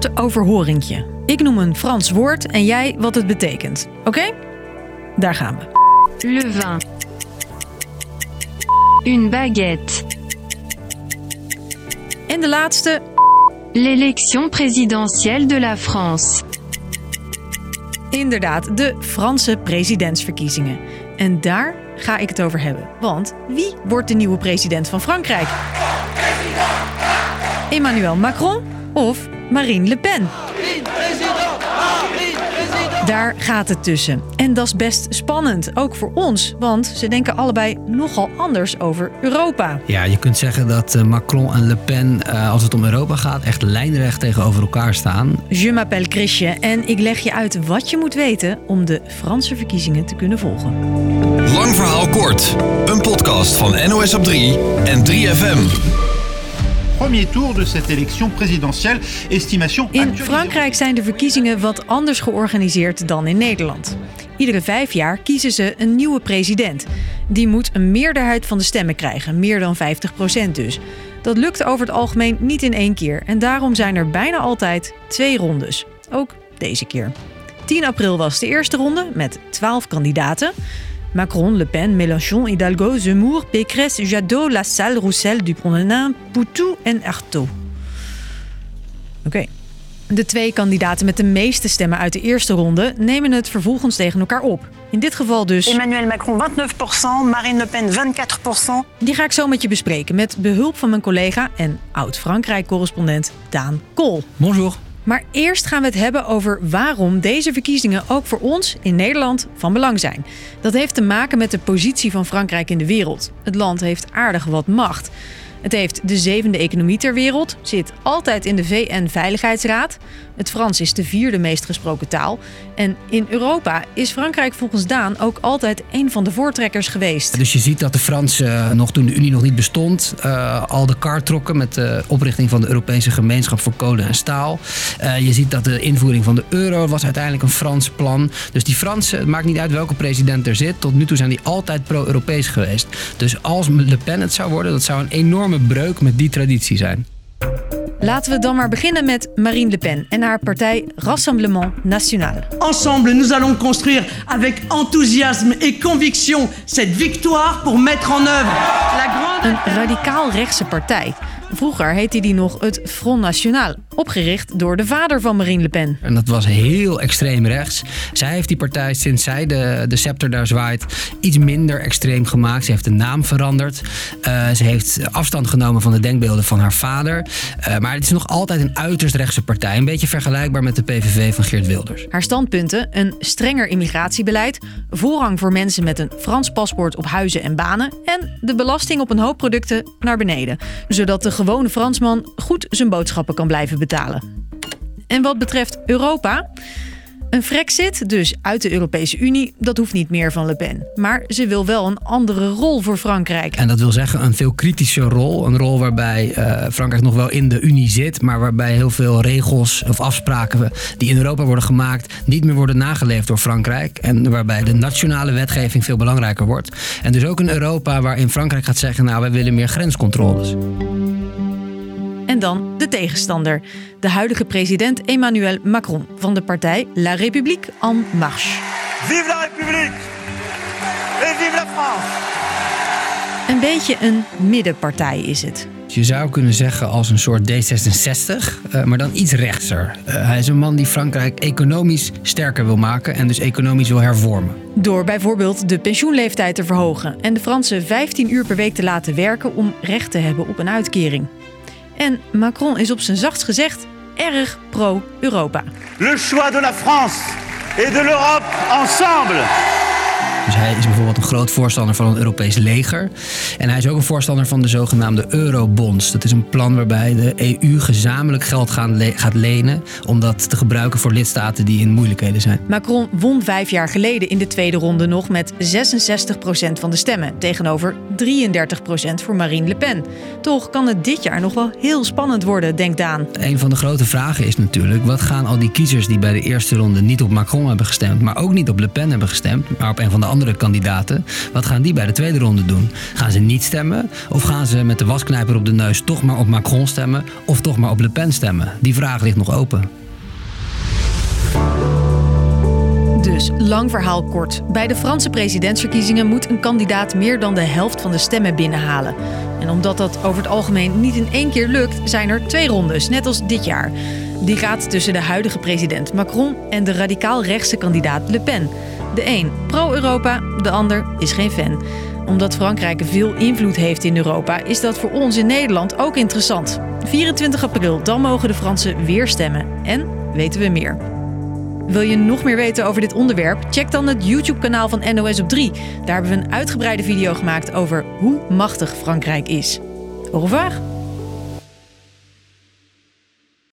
kort overhoringje. Ik noem een Frans woord en jij wat het betekent. Oké? Daar gaan we. Le vin. Une baguette. En de laatste. L'élection présidentielle de la France. Inderdaad, de Franse presidentsverkiezingen. En daar ga ik het over hebben. Want wie wordt de nieuwe president van Frankrijk? Emmanuel Macron of Marine Le Pen? Daar gaat het tussen. En dat is best spannend, ook voor ons, want ze denken allebei nogal anders over Europa. Ja, je kunt zeggen dat eh, Macron en Le Pen, eh, als het om Europa gaat, echt lijnrecht tegenover elkaar staan. Je m'appelle Chrisje en ik leg je uit wat je moet weten om de Franse verkiezingen te kunnen volgen. Lang verhaal kort. Een podcast van NOS op 3 en 3FM. Premier tour de cette élection présidentielle. Estimation In. Frankrijk zijn de verkiezingen wat anders georganiseerd dan in Nederland. Iedere vijf jaar kiezen ze een nieuwe president. Die moet een meerderheid van de stemmen krijgen, meer dan 50% dus. Dat lukt over het algemeen niet in één keer en daarom zijn er bijna altijd twee rondes. Ook deze keer. 10 april was de eerste ronde met 12 kandidaten. Macron, Le Pen, Mélenchon, Hidalgo, Zemmour, Pécresse, Jadot, Lassalle, Roussel, Dupont-Aignan, Poutou en Artaud. Oké. De twee kandidaten met de meeste stemmen uit de eerste ronde nemen het vervolgens tegen elkaar op. In dit geval dus. Emmanuel Macron 29%, Marine Le Pen 24%. Die ga ik zo met je bespreken met behulp van mijn collega en oud-Frankrijk-correspondent Daan Kool. Bonjour. Maar eerst gaan we het hebben over waarom deze verkiezingen ook voor ons in Nederland van belang zijn. Dat heeft te maken met de positie van Frankrijk in de wereld. Het land heeft aardig wat macht. Het heeft de zevende economie ter wereld, zit altijd in de VN-veiligheidsraad. Het Frans is de vierde meest gesproken taal. En in Europa is Frankrijk volgens Daan ook altijd een van de voortrekkers geweest. Dus je ziet dat de Fransen, eh, nog toen de Unie nog niet bestond, eh, al de kaart trokken met de oprichting van de Europese gemeenschap voor kolen en staal. Eh, je ziet dat de invoering van de euro was uiteindelijk een Frans plan. Dus die Fransen, het maakt niet uit welke president er zit, tot nu toe zijn die altijd pro-Europees geweest. Dus als Le Pen het zou worden, dat zou een enorme breuk met die traditie zijn. Laten we dan maar beginnen met Marine Le Pen en haar partij Rassemblement National. Ensemble, nous allons construire avec enthousiasme et conviction cette victoire pour mettre en œuvre la grande... Een radicaal rechtse partij. Vroeger heette die nog het Front National, opgericht door de vader van Marine Le Pen. En dat was heel extreem rechts. Zij heeft die partij, sinds zij de, de scepter daar zwaait, iets minder extreem gemaakt. Ze heeft de naam veranderd. Eh, ze heeft afstand genomen van de denkbeelden van haar vader. Eh, maar het is nog altijd een uiterst rechtse partij. Een beetje vergelijkbaar met de PVV van Geert Wilders. Haar standpunten: een strenger immigratiebeleid, voorrang voor mensen met een Frans paspoort op huizen en banen en de belasting op een hoop producten naar beneden, zodat de gewone Fransman goed zijn boodschappen kan blijven betalen. En wat betreft Europa. Een Frexit, dus uit de Europese Unie, dat hoeft niet meer van Le Pen. Maar ze wil wel een andere rol voor Frankrijk. En dat wil zeggen een veel kritische rol. Een rol waarbij eh, Frankrijk nog wel in de Unie zit, maar waarbij heel veel regels of afspraken die in Europa worden gemaakt niet meer worden nageleefd door Frankrijk. En waarbij de nationale wetgeving veel belangrijker wordt. En dus ook een Europa waarin Frankrijk gaat zeggen, nou wij willen meer grenscontroles. En dan de tegenstander. De huidige president Emmanuel Macron van de partij La République En Marche. Vive la République et vive la France Een beetje een middenpartij is het. Je zou kunnen zeggen als een soort D66, eh, maar dan iets rechtser. Eh, hij is een man die Frankrijk economisch sterker wil maken en dus economisch wil hervormen. Door bijvoorbeeld de pensioenleeftijd te verhogen en de Fransen 15 uur per week te laten werken om recht te hebben op een uitkering. En Macron is op zijn zachtst gezegd erg pro-Europa. Le choix de la France et de l'Europe ensemble Dus hij is bijvoorbeeld een groot voorstander van een Europees leger. En hij is ook een voorstander van de zogenaamde eurobonds. Dat is een plan waarbij de EU gezamenlijk geld gaan le- gaat lenen... om dat te gebruiken voor lidstaten die in moeilijkheden zijn. Macron won vijf jaar geleden in de tweede ronde nog met 66% van de stemmen tegenover 33% voor Marine Le Pen. Toch kan het dit jaar nog wel heel spannend worden, denkt Daan. Een van de grote vragen is natuurlijk: wat gaan al die kiezers die bij de eerste ronde niet op Macron hebben gestemd, maar ook niet op Le Pen hebben gestemd, maar op een van de andere kandidaten, wat gaan die bij de tweede ronde doen? Gaan ze niet stemmen? Of gaan ze met de wasknijper op de neus toch maar op Macron stemmen? Of toch maar op Le Pen stemmen? Die vraag ligt nog open. Lang verhaal kort. Bij de Franse presidentsverkiezingen moet een kandidaat meer dan de helft van de stemmen binnenhalen. En omdat dat over het algemeen niet in één keer lukt, zijn er twee rondes, net als dit jaar. Die gaat tussen de huidige president Macron en de radicaal rechtse kandidaat Le Pen. De een pro-Europa, de ander is geen fan. Omdat Frankrijk veel invloed heeft in Europa, is dat voor ons in Nederland ook interessant. 24 april, dan mogen de Fransen weer stemmen. En weten we meer. Wil je nog meer weten over dit onderwerp? Check dan het YouTube-kanaal van NOS op 3. Daar hebben we een uitgebreide video gemaakt over hoe machtig Frankrijk is. Au revoir!